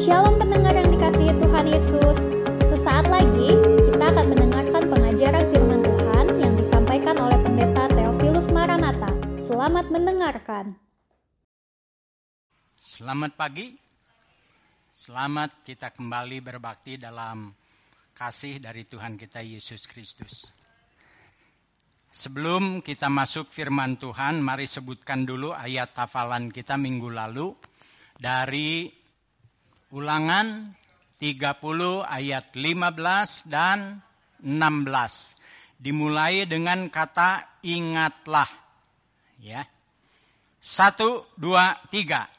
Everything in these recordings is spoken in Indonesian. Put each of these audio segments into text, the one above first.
Shalom pendengar yang dikasihi Tuhan Yesus. Sesaat lagi kita akan mendengarkan pengajaran firman Tuhan yang disampaikan oleh Pendeta Theophilus Maranata. Selamat mendengarkan. Selamat pagi. Selamat kita kembali berbakti dalam kasih dari Tuhan kita Yesus Kristus. Sebelum kita masuk firman Tuhan, mari sebutkan dulu ayat hafalan kita minggu lalu dari Ulangan 30 ayat 15 dan 16. Dimulai dengan kata ingatlah. Ya. Satu, dua, tiga.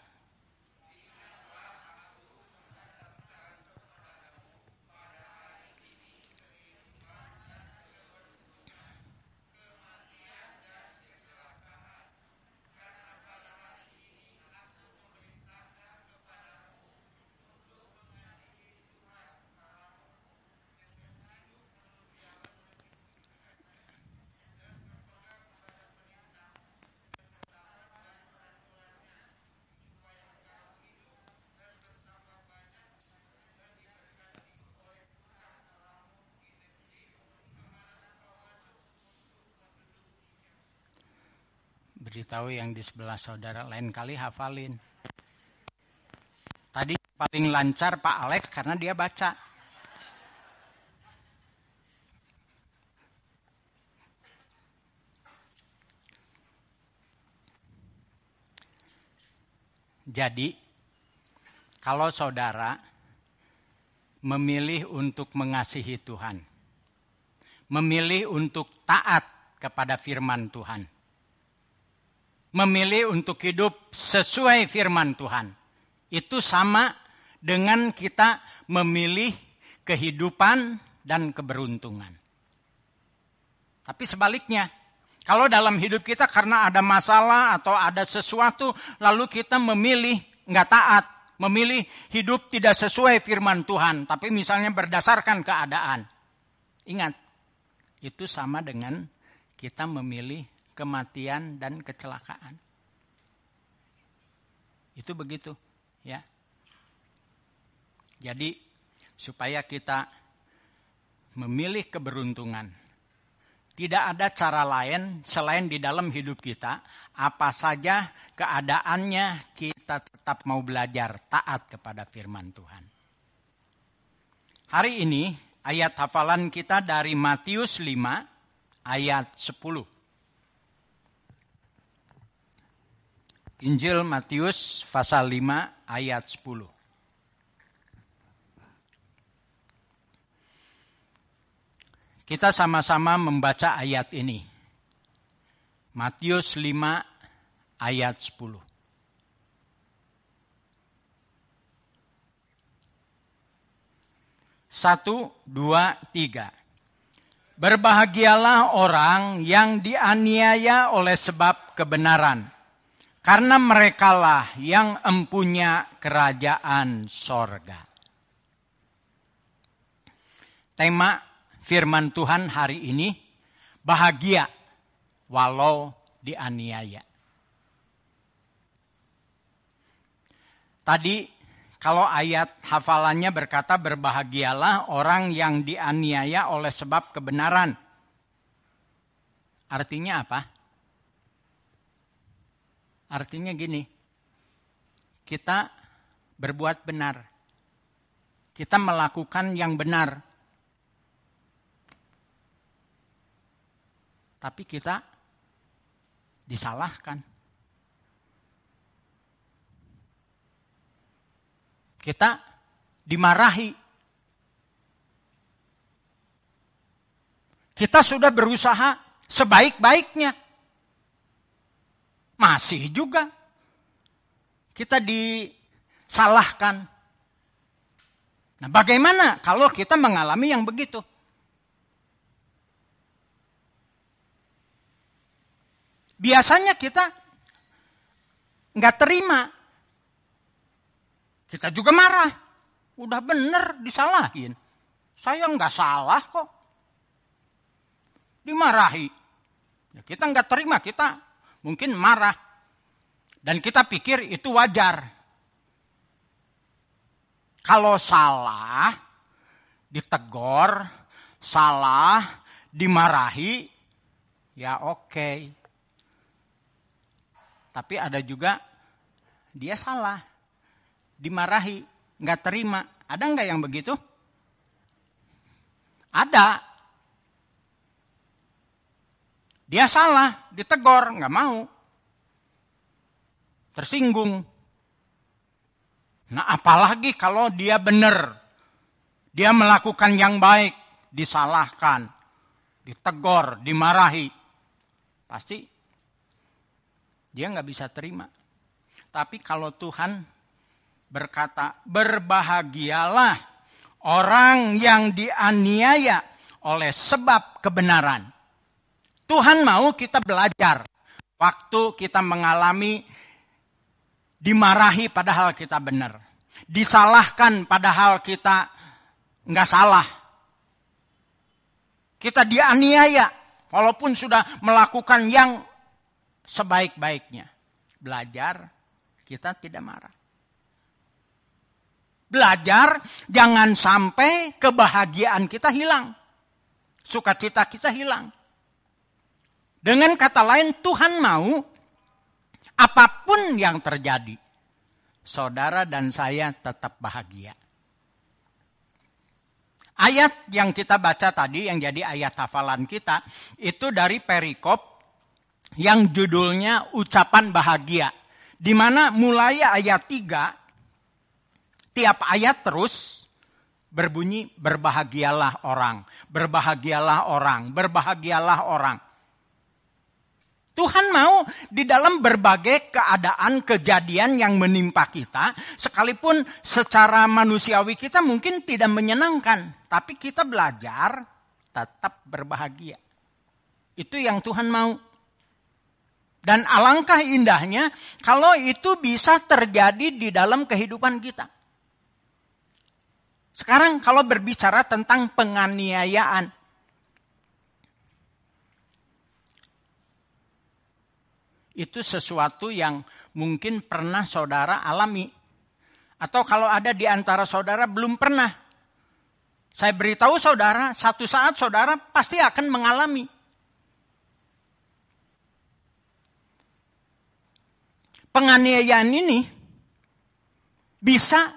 Beritahu yang di sebelah saudara lain kali hafalin. Tadi paling lancar Pak Alex karena dia baca. Jadi, kalau saudara memilih untuk mengasihi Tuhan, memilih untuk taat kepada firman Tuhan, memilih untuk hidup sesuai firman Tuhan. Itu sama dengan kita memilih kehidupan dan keberuntungan. Tapi sebaliknya, kalau dalam hidup kita karena ada masalah atau ada sesuatu, lalu kita memilih nggak taat, memilih hidup tidak sesuai firman Tuhan, tapi misalnya berdasarkan keadaan. Ingat, itu sama dengan kita memilih kematian dan kecelakaan. Itu begitu, ya. Jadi supaya kita memilih keberuntungan. Tidak ada cara lain selain di dalam hidup kita, apa saja keadaannya kita tetap mau belajar taat kepada firman Tuhan. Hari ini ayat hafalan kita dari Matius 5 ayat 10. Injil Matius pasal 5 ayat 10. Kita sama-sama membaca ayat ini. Matius 5 ayat 10. Satu, dua, tiga. Berbahagialah orang yang dianiaya oleh sebab kebenaran karena merekalah yang empunya kerajaan sorga. Tema firman Tuhan hari ini, bahagia walau dianiaya. Tadi kalau ayat hafalannya berkata berbahagialah orang yang dianiaya oleh sebab kebenaran. Artinya apa? Artinya gini, kita berbuat benar. Kita melakukan yang benar. Tapi kita disalahkan. Kita dimarahi. Kita sudah berusaha sebaik-baiknya masih juga kita disalahkan. Nah, bagaimana kalau kita mengalami yang begitu? Biasanya kita nggak terima. Kita juga marah. Udah bener disalahin. Saya nggak salah kok. Dimarahi. Ya, kita nggak terima, kita mungkin marah. Dan kita pikir itu wajar. Kalau salah, ditegor, salah, dimarahi, ya oke. Okay. Tapi ada juga dia salah, dimarahi, nggak terima. Ada nggak yang begitu? Ada. Dia salah, ditegor, nggak mau. Tersinggung. Nah apalagi kalau dia benar. Dia melakukan yang baik, disalahkan, ditegor, dimarahi. Pasti dia nggak bisa terima. Tapi kalau Tuhan berkata, berbahagialah orang yang dianiaya oleh sebab kebenaran. Tuhan mau kita belajar waktu kita mengalami dimarahi padahal kita benar. Disalahkan padahal kita nggak salah. Kita dianiaya walaupun sudah melakukan yang sebaik-baiknya. Belajar kita tidak marah. Belajar jangan sampai kebahagiaan kita hilang. Sukacita kita hilang. Dengan kata lain Tuhan mau apa pun yang terjadi. Saudara dan saya tetap bahagia. Ayat yang kita baca tadi yang jadi ayat hafalan kita itu dari perikop yang judulnya ucapan bahagia. Di mana mulai ayat 3 tiap ayat terus berbunyi berbahagialah orang, berbahagialah orang, berbahagialah orang. Tuhan mau di dalam berbagai keadaan kejadian yang menimpa kita, sekalipun secara manusiawi kita mungkin tidak menyenangkan, tapi kita belajar tetap berbahagia. Itu yang Tuhan mau. Dan alangkah indahnya kalau itu bisa terjadi di dalam kehidupan kita. Sekarang kalau berbicara tentang penganiayaan, itu sesuatu yang mungkin pernah saudara alami. Atau kalau ada di antara saudara belum pernah. Saya beritahu saudara, satu saat saudara pasti akan mengalami. Penganiayaan ini bisa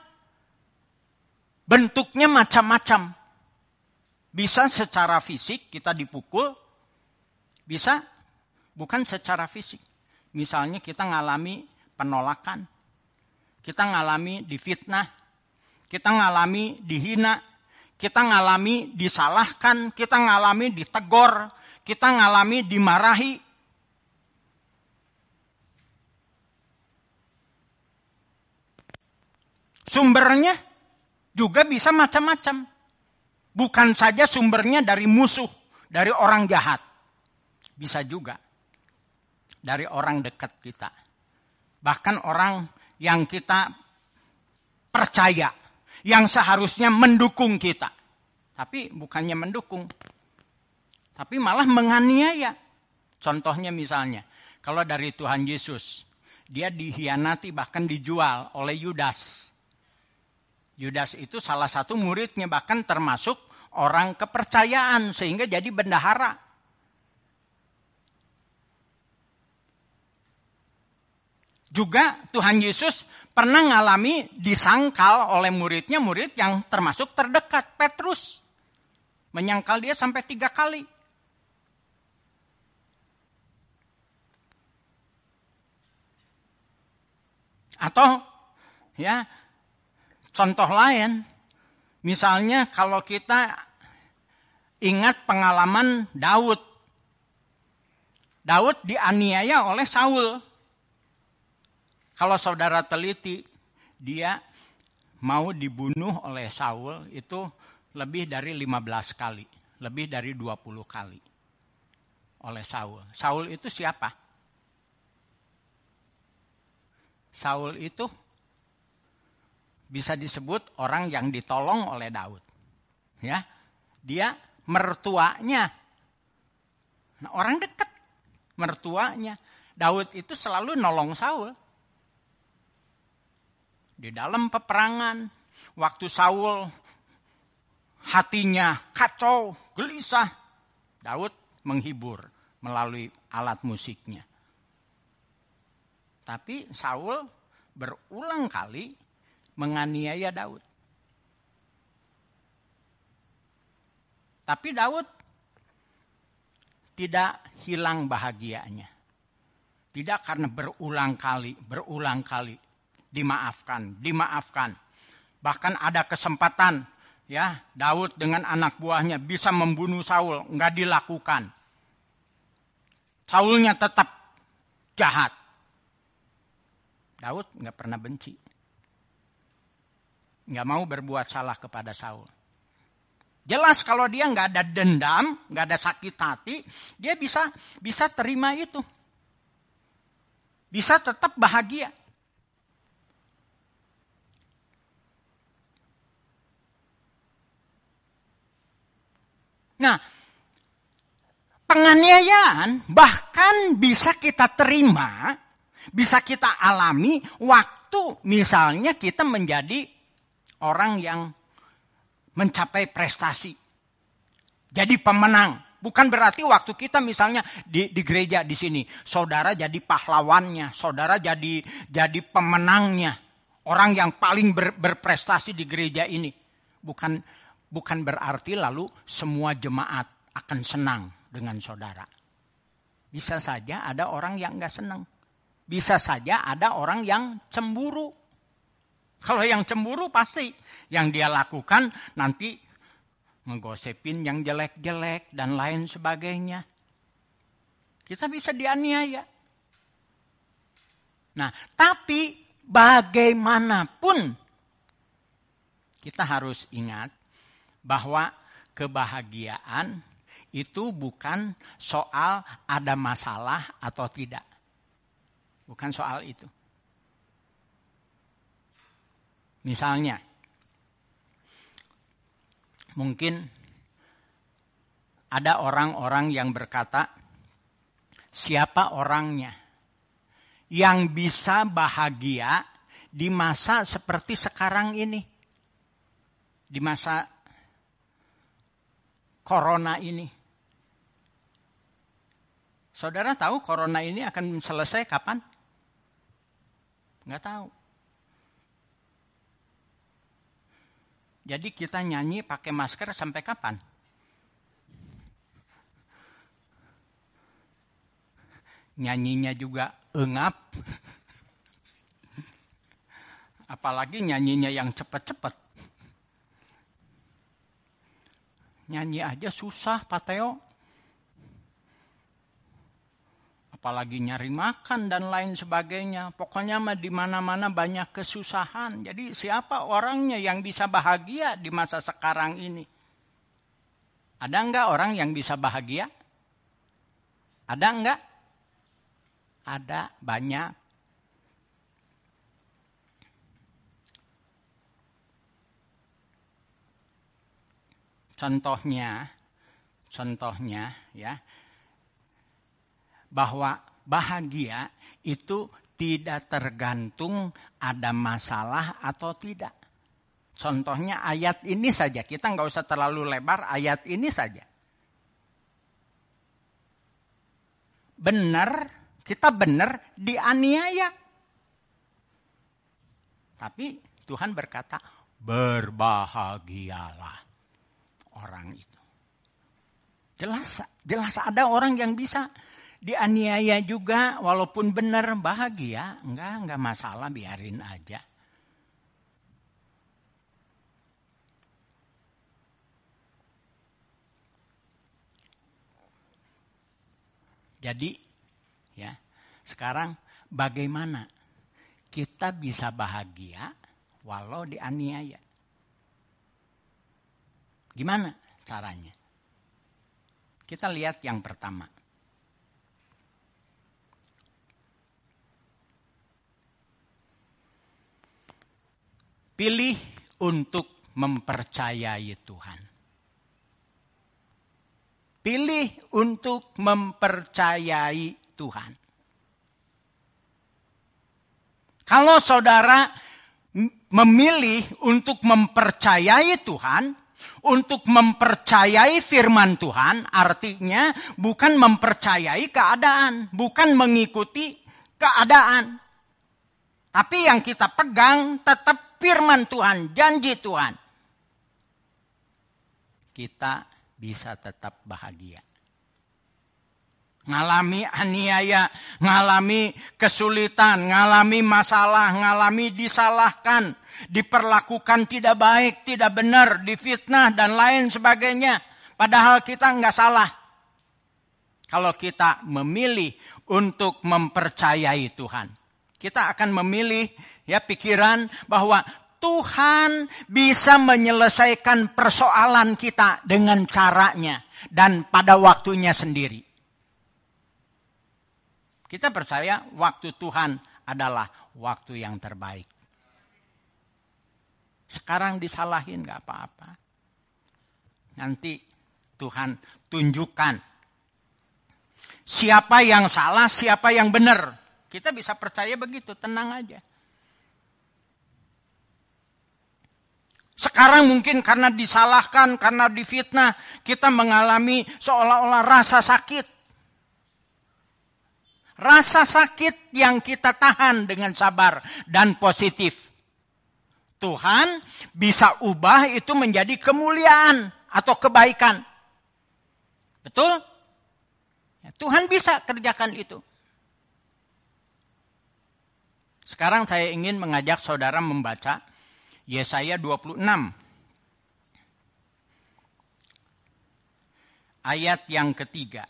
bentuknya macam-macam. Bisa secara fisik kita dipukul, bisa bukan secara fisik. Misalnya kita ngalami penolakan, kita ngalami difitnah, kita ngalami dihina, kita ngalami disalahkan, kita ngalami ditegor, kita ngalami dimarahi. Sumbernya juga bisa macam-macam. Bukan saja sumbernya dari musuh, dari orang jahat. Bisa juga dari orang dekat kita. Bahkan orang yang kita percaya, yang seharusnya mendukung kita. Tapi bukannya mendukung, tapi malah menganiaya. Contohnya misalnya, kalau dari Tuhan Yesus, dia dihianati bahkan dijual oleh Yudas. Yudas itu salah satu muridnya bahkan termasuk orang kepercayaan sehingga jadi bendahara. Juga Tuhan Yesus pernah mengalami disangkal oleh muridnya, murid yang termasuk terdekat, Petrus. Menyangkal dia sampai tiga kali. Atau ya contoh lain, misalnya kalau kita ingat pengalaman Daud. Daud dianiaya oleh Saul. Kalau saudara teliti, dia mau dibunuh oleh Saul itu lebih dari 15 kali, lebih dari 20 kali oleh Saul. Saul itu siapa? Saul itu bisa disebut orang yang ditolong oleh Daud. Ya, dia mertuanya. Nah, orang dekat mertuanya. Daud itu selalu nolong Saul di dalam peperangan, waktu Saul hatinya kacau, gelisah, Daud menghibur melalui alat musiknya. Tapi Saul berulang kali menganiaya Daud. Tapi Daud tidak hilang bahagianya. Tidak karena berulang kali, berulang kali dimaafkan, dimaafkan. Bahkan ada kesempatan ya Daud dengan anak buahnya bisa membunuh Saul, nggak dilakukan. Saulnya tetap jahat. Daud nggak pernah benci. Nggak mau berbuat salah kepada Saul. Jelas kalau dia nggak ada dendam, nggak ada sakit hati, dia bisa bisa terima itu. Bisa tetap bahagia. Nah, penganiayaan bahkan bisa kita terima, bisa kita alami waktu misalnya kita menjadi orang yang mencapai prestasi. Jadi pemenang. Bukan berarti waktu kita misalnya di, di gereja di sini, saudara jadi pahlawannya, saudara jadi jadi pemenangnya, orang yang paling ber, berprestasi di gereja ini. Bukan bukan berarti lalu semua jemaat akan senang dengan saudara. Bisa saja ada orang yang nggak senang. Bisa saja ada orang yang cemburu. Kalau yang cemburu pasti yang dia lakukan nanti menggosipin yang jelek-jelek dan lain sebagainya. Kita bisa dianiaya. Nah, tapi bagaimanapun kita harus ingat bahwa kebahagiaan itu bukan soal ada masalah atau tidak. Bukan soal itu. Misalnya, mungkin ada orang-orang yang berkata, siapa orangnya yang bisa bahagia di masa seperti sekarang ini? Di masa corona ini. Saudara tahu corona ini akan selesai kapan? Nggak tahu. Jadi kita nyanyi pakai masker sampai kapan? Nyanyinya juga engap. Apalagi nyanyinya yang cepat-cepat. Nyanyi aja susah, Pak Teo. Apalagi nyari makan dan lain sebagainya. Pokoknya mah di mana-mana banyak kesusahan. Jadi siapa orangnya yang bisa bahagia di masa sekarang ini? Ada enggak orang yang bisa bahagia? Ada enggak? Ada banyak. Contohnya, contohnya ya, bahwa bahagia itu tidak tergantung ada masalah atau tidak. Contohnya ayat ini saja, kita nggak usah terlalu lebar, ayat ini saja. Benar, kita benar dianiaya. Tapi Tuhan berkata, berbahagialah orang itu. Jelas, jelas ada orang yang bisa dianiaya juga walaupun benar bahagia. Enggak, enggak masalah biarin aja. Jadi ya, sekarang bagaimana kita bisa bahagia walau dianiaya? Gimana caranya? Kita lihat yang pertama. Pilih untuk mempercayai Tuhan. Pilih untuk mempercayai Tuhan. Kalau saudara memilih untuk mempercayai Tuhan, untuk mempercayai firman Tuhan, artinya bukan mempercayai keadaan, bukan mengikuti keadaan. Tapi yang kita pegang tetap firman Tuhan, janji Tuhan. Kita bisa tetap bahagia ngalami aniaya, ngalami kesulitan, ngalami masalah, ngalami disalahkan, diperlakukan tidak baik, tidak benar, difitnah dan lain sebagainya. Padahal kita nggak salah. Kalau kita memilih untuk mempercayai Tuhan, kita akan memilih ya pikiran bahwa Tuhan bisa menyelesaikan persoalan kita dengan caranya dan pada waktunya sendiri. Kita percaya waktu Tuhan adalah waktu yang terbaik. Sekarang disalahin gak apa-apa. Nanti Tuhan tunjukkan siapa yang salah, siapa yang benar. Kita bisa percaya begitu, tenang aja. Sekarang mungkin karena disalahkan, karena difitnah, kita mengalami seolah-olah rasa sakit. Rasa sakit yang kita tahan dengan sabar dan positif. Tuhan bisa ubah itu menjadi kemuliaan atau kebaikan. Betul? Ya, Tuhan bisa kerjakan itu. Sekarang saya ingin mengajak saudara membaca Yesaya 26. Ayat yang ketiga.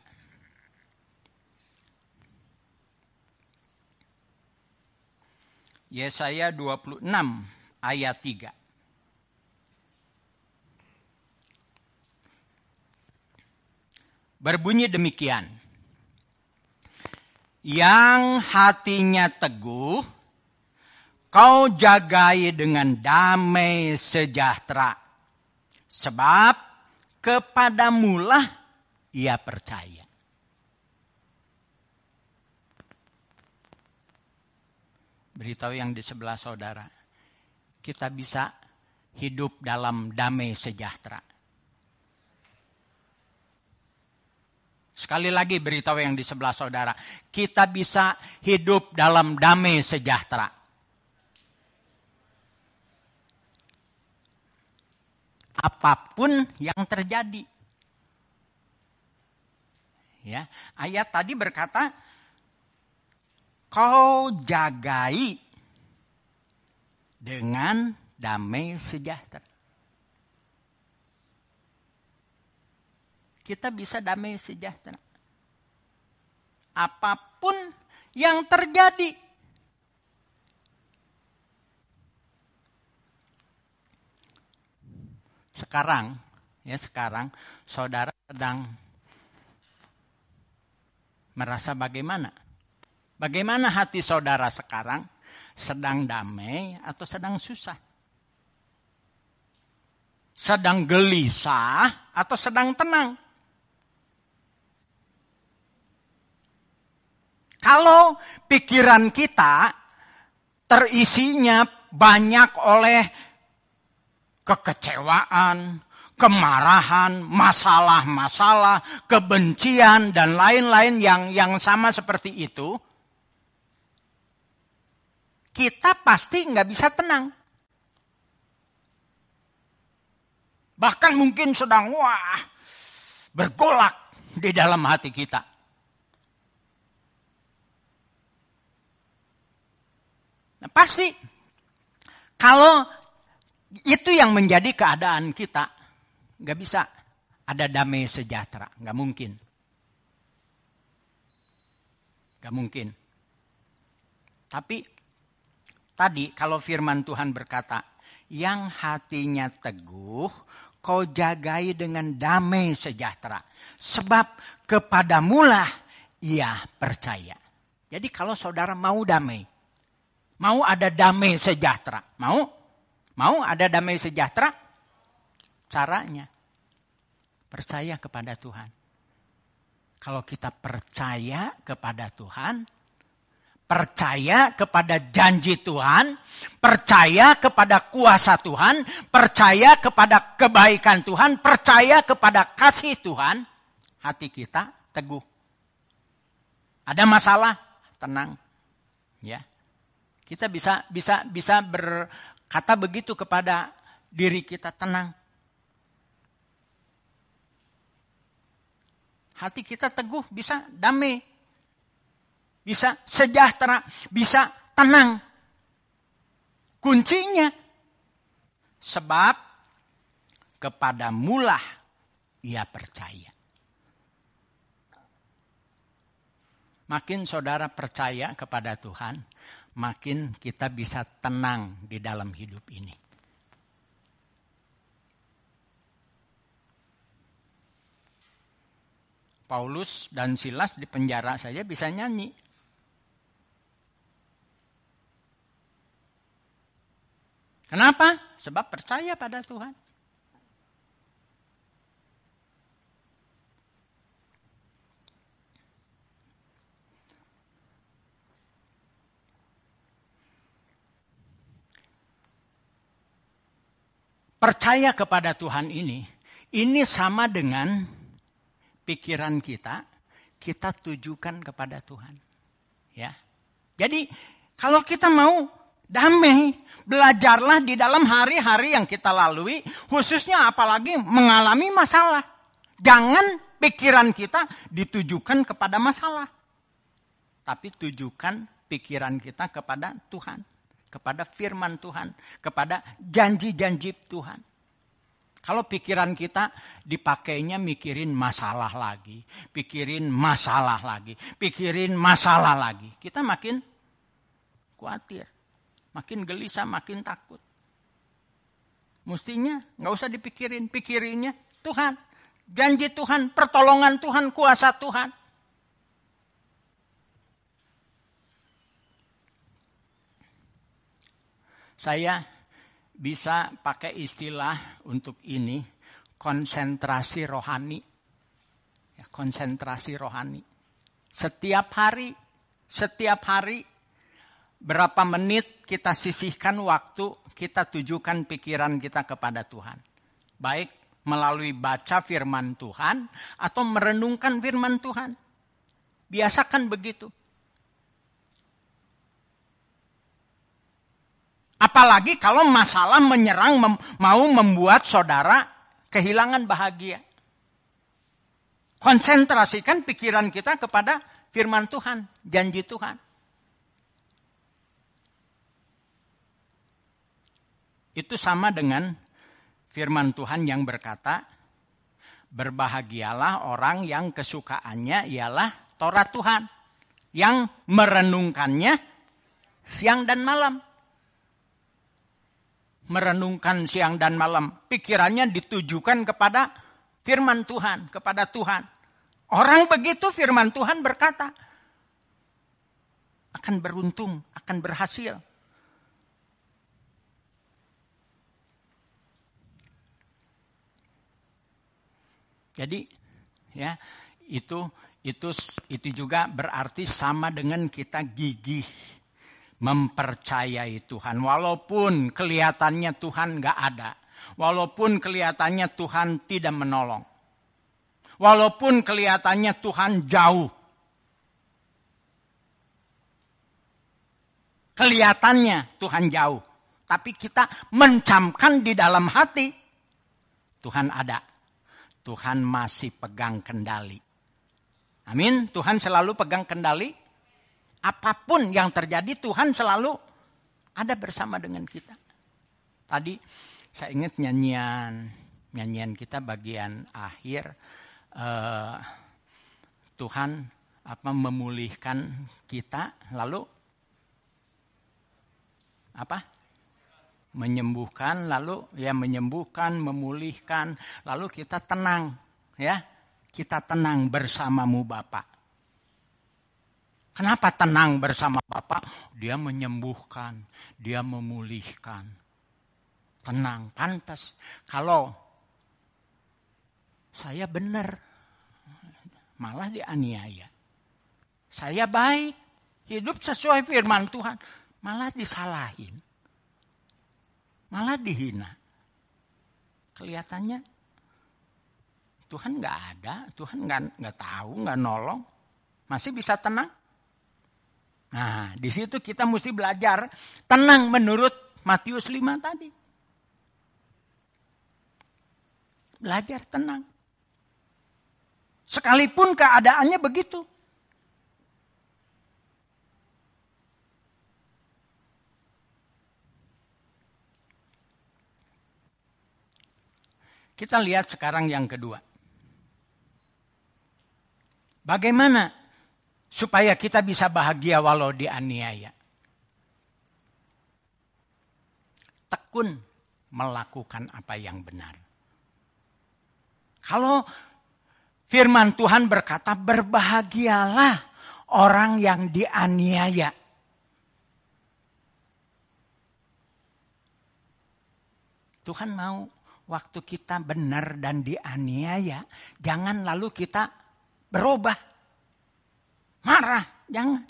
Yesaya 26 ayat 3. Berbunyi demikian. Yang hatinya teguh, kau jagai dengan damai sejahtera. Sebab kepadamulah ia percaya. Beritahu yang di sebelah saudara. Kita bisa hidup dalam damai sejahtera. Sekali lagi beritahu yang di sebelah saudara. Kita bisa hidup dalam damai sejahtera. Apa pun yang terjadi. Ya, ayat tadi berkata kau jagai dengan damai sejahtera. Kita bisa damai sejahtera. Apa pun yang terjadi. Sekarang, ya sekarang saudara sedang merasa bagaimana? Bagaimana hati saudara sekarang? Sedang damai atau sedang susah? Sedang gelisah atau sedang tenang? Kalau pikiran kita terisinya banyak oleh kekecewaan, kemarahan, masalah-masalah, kebencian dan lain-lain yang yang sama seperti itu, kita pasti nggak bisa tenang. Bahkan mungkin sedang wah bergolak di dalam hati kita. Nah, pasti kalau itu yang menjadi keadaan kita, nggak bisa ada damai sejahtera, nggak mungkin, nggak mungkin. Tapi Tadi kalau firman Tuhan berkata, yang hatinya teguh, kau jagai dengan damai sejahtera. Sebab kepadamulah ia percaya. Jadi kalau saudara mau damai, mau ada damai sejahtera, mau? Mau ada damai sejahtera? Caranya, percaya kepada Tuhan. Kalau kita percaya kepada Tuhan, percaya kepada janji Tuhan, percaya kepada kuasa Tuhan, percaya kepada kebaikan Tuhan, percaya kepada kasih Tuhan, hati kita teguh. Ada masalah, tenang. Ya. Kita bisa bisa bisa berkata begitu kepada diri kita, tenang. Hati kita teguh, bisa damai. Bisa sejahtera, bisa tenang. Kuncinya sebab kepada mulah ia percaya. Makin saudara percaya kepada Tuhan, makin kita bisa tenang di dalam hidup ini. Paulus dan Silas di penjara saja bisa nyanyi. Kenapa? Sebab percaya pada Tuhan. Percaya kepada Tuhan ini, ini sama dengan pikiran kita, kita tujukan kepada Tuhan. Ya. Jadi kalau kita mau damai, belajarlah di dalam hari-hari yang kita lalui, khususnya apalagi mengalami masalah. Jangan pikiran kita ditujukan kepada masalah. Tapi tujukan pikiran kita kepada Tuhan, kepada firman Tuhan, kepada janji-janji Tuhan. Kalau pikiran kita dipakainya mikirin masalah lagi, pikirin masalah lagi, pikirin masalah lagi, kita makin khawatir, makin gelisah, makin takut. Mestinya nggak usah dipikirin, pikirinnya Tuhan, janji Tuhan, pertolongan Tuhan, kuasa Tuhan. Saya bisa pakai istilah untuk ini konsentrasi rohani. Ya, konsentrasi rohani. Setiap hari, setiap hari berapa menit kita sisihkan waktu kita tujukan pikiran kita kepada Tuhan. Baik melalui baca firman Tuhan atau merenungkan firman Tuhan. Biasakan begitu. Apalagi kalau masalah menyerang mem mau membuat saudara kehilangan bahagia. Konsentrasikan pikiran kita kepada firman Tuhan, janji Tuhan. Itu sama dengan firman Tuhan yang berkata, berbahagialah orang yang kesukaannya ialah Torah Tuhan, yang merenungkannya siang dan malam merenungkan siang dan malam. Pikirannya ditujukan kepada firman Tuhan, kepada Tuhan. Orang begitu firman Tuhan berkata, akan beruntung, akan berhasil. Jadi ya itu itu itu juga berarti sama dengan kita gigih mempercayai Tuhan. Walaupun kelihatannya Tuhan gak ada. Walaupun kelihatannya Tuhan tidak menolong. Walaupun kelihatannya Tuhan jauh. Kelihatannya Tuhan jauh. Tapi kita mencamkan di dalam hati. Tuhan ada. Tuhan masih pegang kendali. Amin. Tuhan selalu pegang kendali apa pun yang terjadi Tuhan selalu ada bersama dengan kita. Tadi saya ingat nyanyian nyanyian kita bagian akhir uh, Tuhan apa memulihkan kita lalu apa menyembuhkan lalu ya menyembuhkan memulihkan lalu kita tenang ya kita tenang bersamamu Bapak Kenapa tenang bersama Bapak? Dia menyembuhkan, dia memulihkan. Tenang, pantas. Kalau saya benar, malah dianiaya. Saya baik, hidup sesuai firman Tuhan, malah disalahin. Malah dihina. Kelihatannya Tuhan nggak ada, Tuhan nggak nggak tahu, nggak nolong, masih bisa tenang. Nah, di situ kita mesti belajar tenang menurut Matius 5 tadi. Belajar tenang. Sekalipun keadaannya begitu. Kita lihat sekarang yang kedua. Bagaimana supaya kita bisa bahagia walau dianiaya? Tekun melakukan apa yang benar. Kalau firman Tuhan berkata, "Berbahagialah orang yang dianiaya." Tuhan mau waktu kita benar dan dianiaya, jangan lalu kita berubah. Marah, jangan.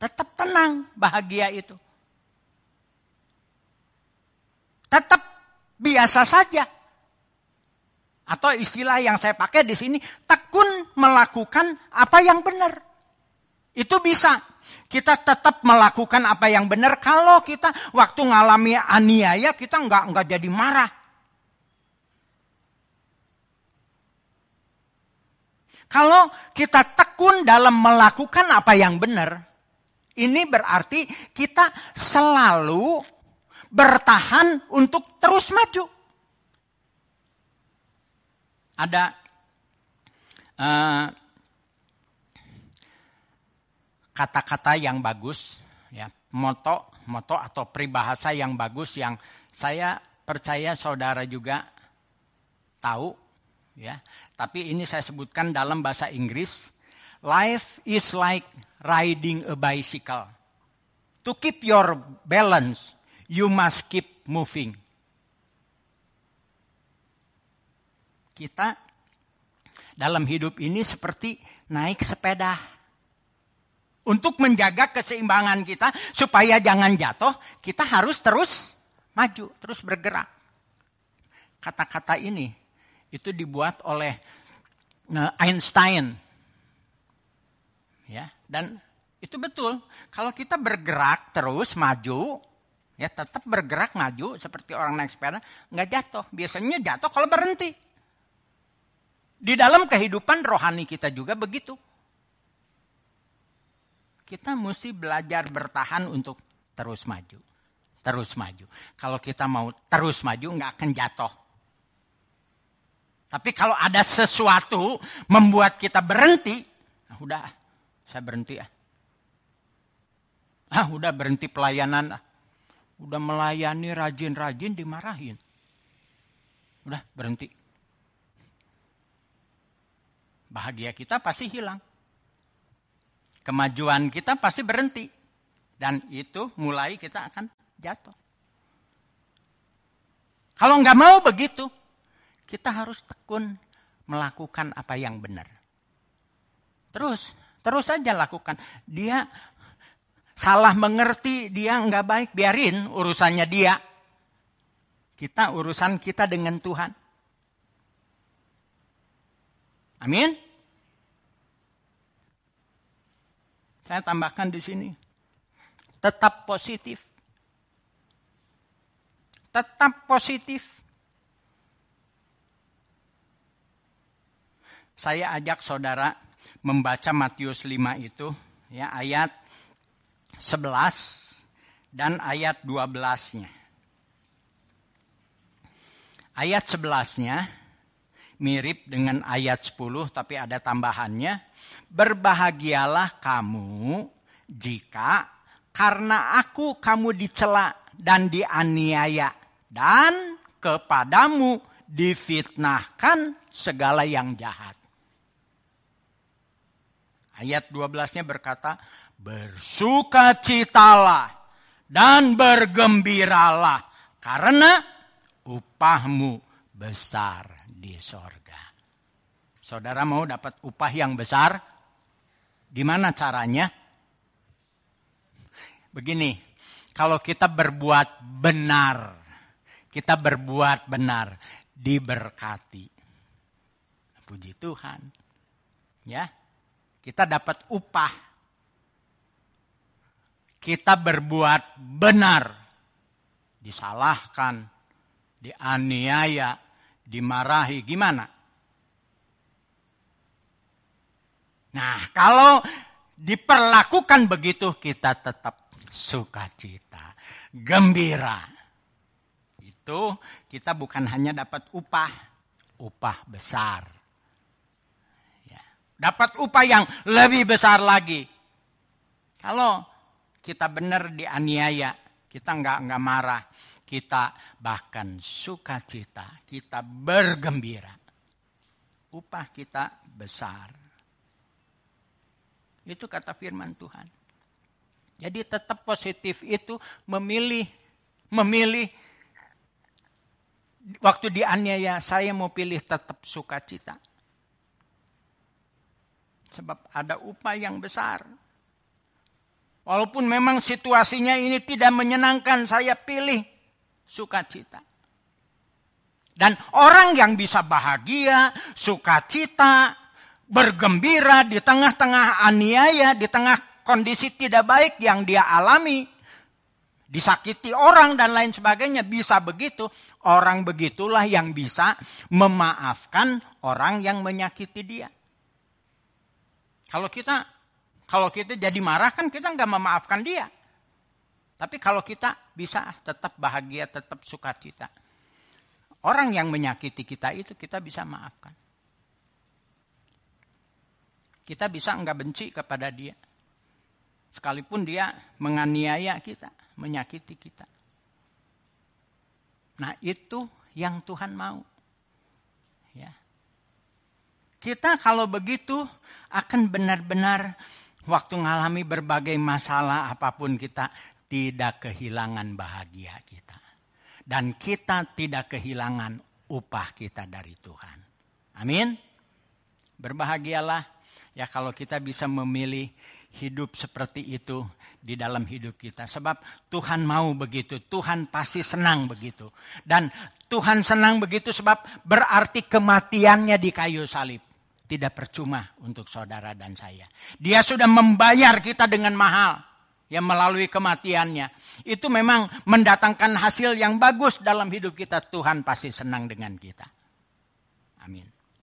Tetap tenang, bahagia itu. Tetap biasa saja. Atau istilah yang saya pakai di sini, tekun melakukan apa yang benar. Itu bisa. Kita tetap melakukan apa yang benar kalau kita waktu ngalami aniaya kita nggak nggak jadi marah. Kalau kita tekun dalam melakukan apa yang benar, ini berarti kita selalu bertahan untuk terus maju. Ada kata kata-kata yang bagus, ya moto, moto atau peribahasa yang bagus yang saya percaya saudara juga tahu, ya tapi ini saya sebutkan dalam bahasa Inggris. Life is like riding a bicycle. To keep your balance, you must keep moving. Kita dalam hidup ini seperti naik sepeda. Untuk menjaga keseimbangan kita supaya jangan jatuh, kita harus terus maju, terus bergerak. Kata-kata ini itu dibuat oleh uh, Einstein. Ya, dan itu betul. Kalau kita bergerak terus maju, ya tetap bergerak maju seperti orang naik sepeda, nggak jatuh. Biasanya jatuh kalau berhenti. Di dalam kehidupan rohani kita juga begitu. Kita mesti belajar bertahan untuk terus maju. Terus maju. Kalau kita mau terus maju nggak akan jatuh. Tapi kalau ada sesuatu membuat kita berhenti, nah udah, saya berhenti ya. Ah, udah berhenti pelayanan. Ah. Udah melayani rajin-rajin dimarahin. Udah berhenti. Bahagia kita pasti hilang. Kemajuan kita pasti berhenti. Dan itu mulai kita akan jatuh. Kalau nggak mau begitu, kita harus tekun melakukan apa yang benar. Terus, terus saja lakukan. Dia salah mengerti, dia nggak baik, biarin urusannya dia. Kita urusan kita dengan Tuhan. Amin. Saya tambahkan di sini. Tetap positif. Tetap positif. Saya ajak saudara membaca Matius 5 itu ya ayat 11 dan ayat 12-nya. Ayat 11-nya mirip dengan ayat 10 tapi ada tambahannya. Berbahagialah kamu jika karena aku kamu dicela dan dianiaya dan kepadamu difitnahkan segala yang jahat. Ayat 12-nya berkata, bersukacitalah dan bergembiralah karena upahmu besar di sorga. Saudara mau dapat upah yang besar? Gimana caranya? Begini, kalau kita berbuat benar, kita berbuat benar, diberkati. Puji Tuhan. Ya. Kita dapat upah. Kita berbuat benar. Disalahkan, dianiaya, dimarahi, gimana? Nah, kalau diperlakukan begitu, kita tetap sukacita, gembira. Itu kita bukan hanya dapat upah, upah besar. Dapat upah yang lebih besar lagi. Kalau kita benar dianiaya, kita nggak nggak marah, kita bahkan sukacita, kita bergembira. Upah kita besar. Itu kata firman Tuhan. Jadi tetap positif itu memilih memilih waktu dianiaya saya mau pilih tetap sukacita. Sebab ada upah yang besar. Walaupun memang situasinya ini tidak menyenangkan, saya pilih sukacita. Dan orang yang bisa bahagia, sukacita, bergembira di tengah-tengah aniaya, di tengah kondisi tidak baik yang dia alami, disakiti orang dan lain sebagainya, bisa begitu. Orang begitulah yang bisa memaafkan orang yang menyakiti dia. Kalau kita kalau kita jadi marah kan kita nggak memaafkan dia. Tapi kalau kita bisa tetap bahagia, tetap sukacita. Orang yang menyakiti kita itu kita bisa maafkan. Kita bisa enggak benci kepada dia. Sekalipun dia menganiaya kita, menyakiti kita. Nah itu yang Tuhan mau. Kita kalau begitu akan benar-benar waktu mengalami berbagai masalah apa pun kita tidak kehilangan bahagia kita. Dan kita tidak kehilangan upah kita dari Tuhan. Amin. Berbahagialah ya kalau kita bisa memilih hidup seperti itu di dalam hidup kita. Sebab Tuhan mau begitu, Tuhan pasti senang begitu. Dan Tuhan senang begitu sebab berarti kematiannya di kayu salib. Tidak percuma untuk saudara dan saya. Dia sudah membayar kita dengan mahal yang melalui kematiannya. Itu memang mendatangkan hasil yang bagus dalam hidup kita. Tuhan pasti senang dengan kita.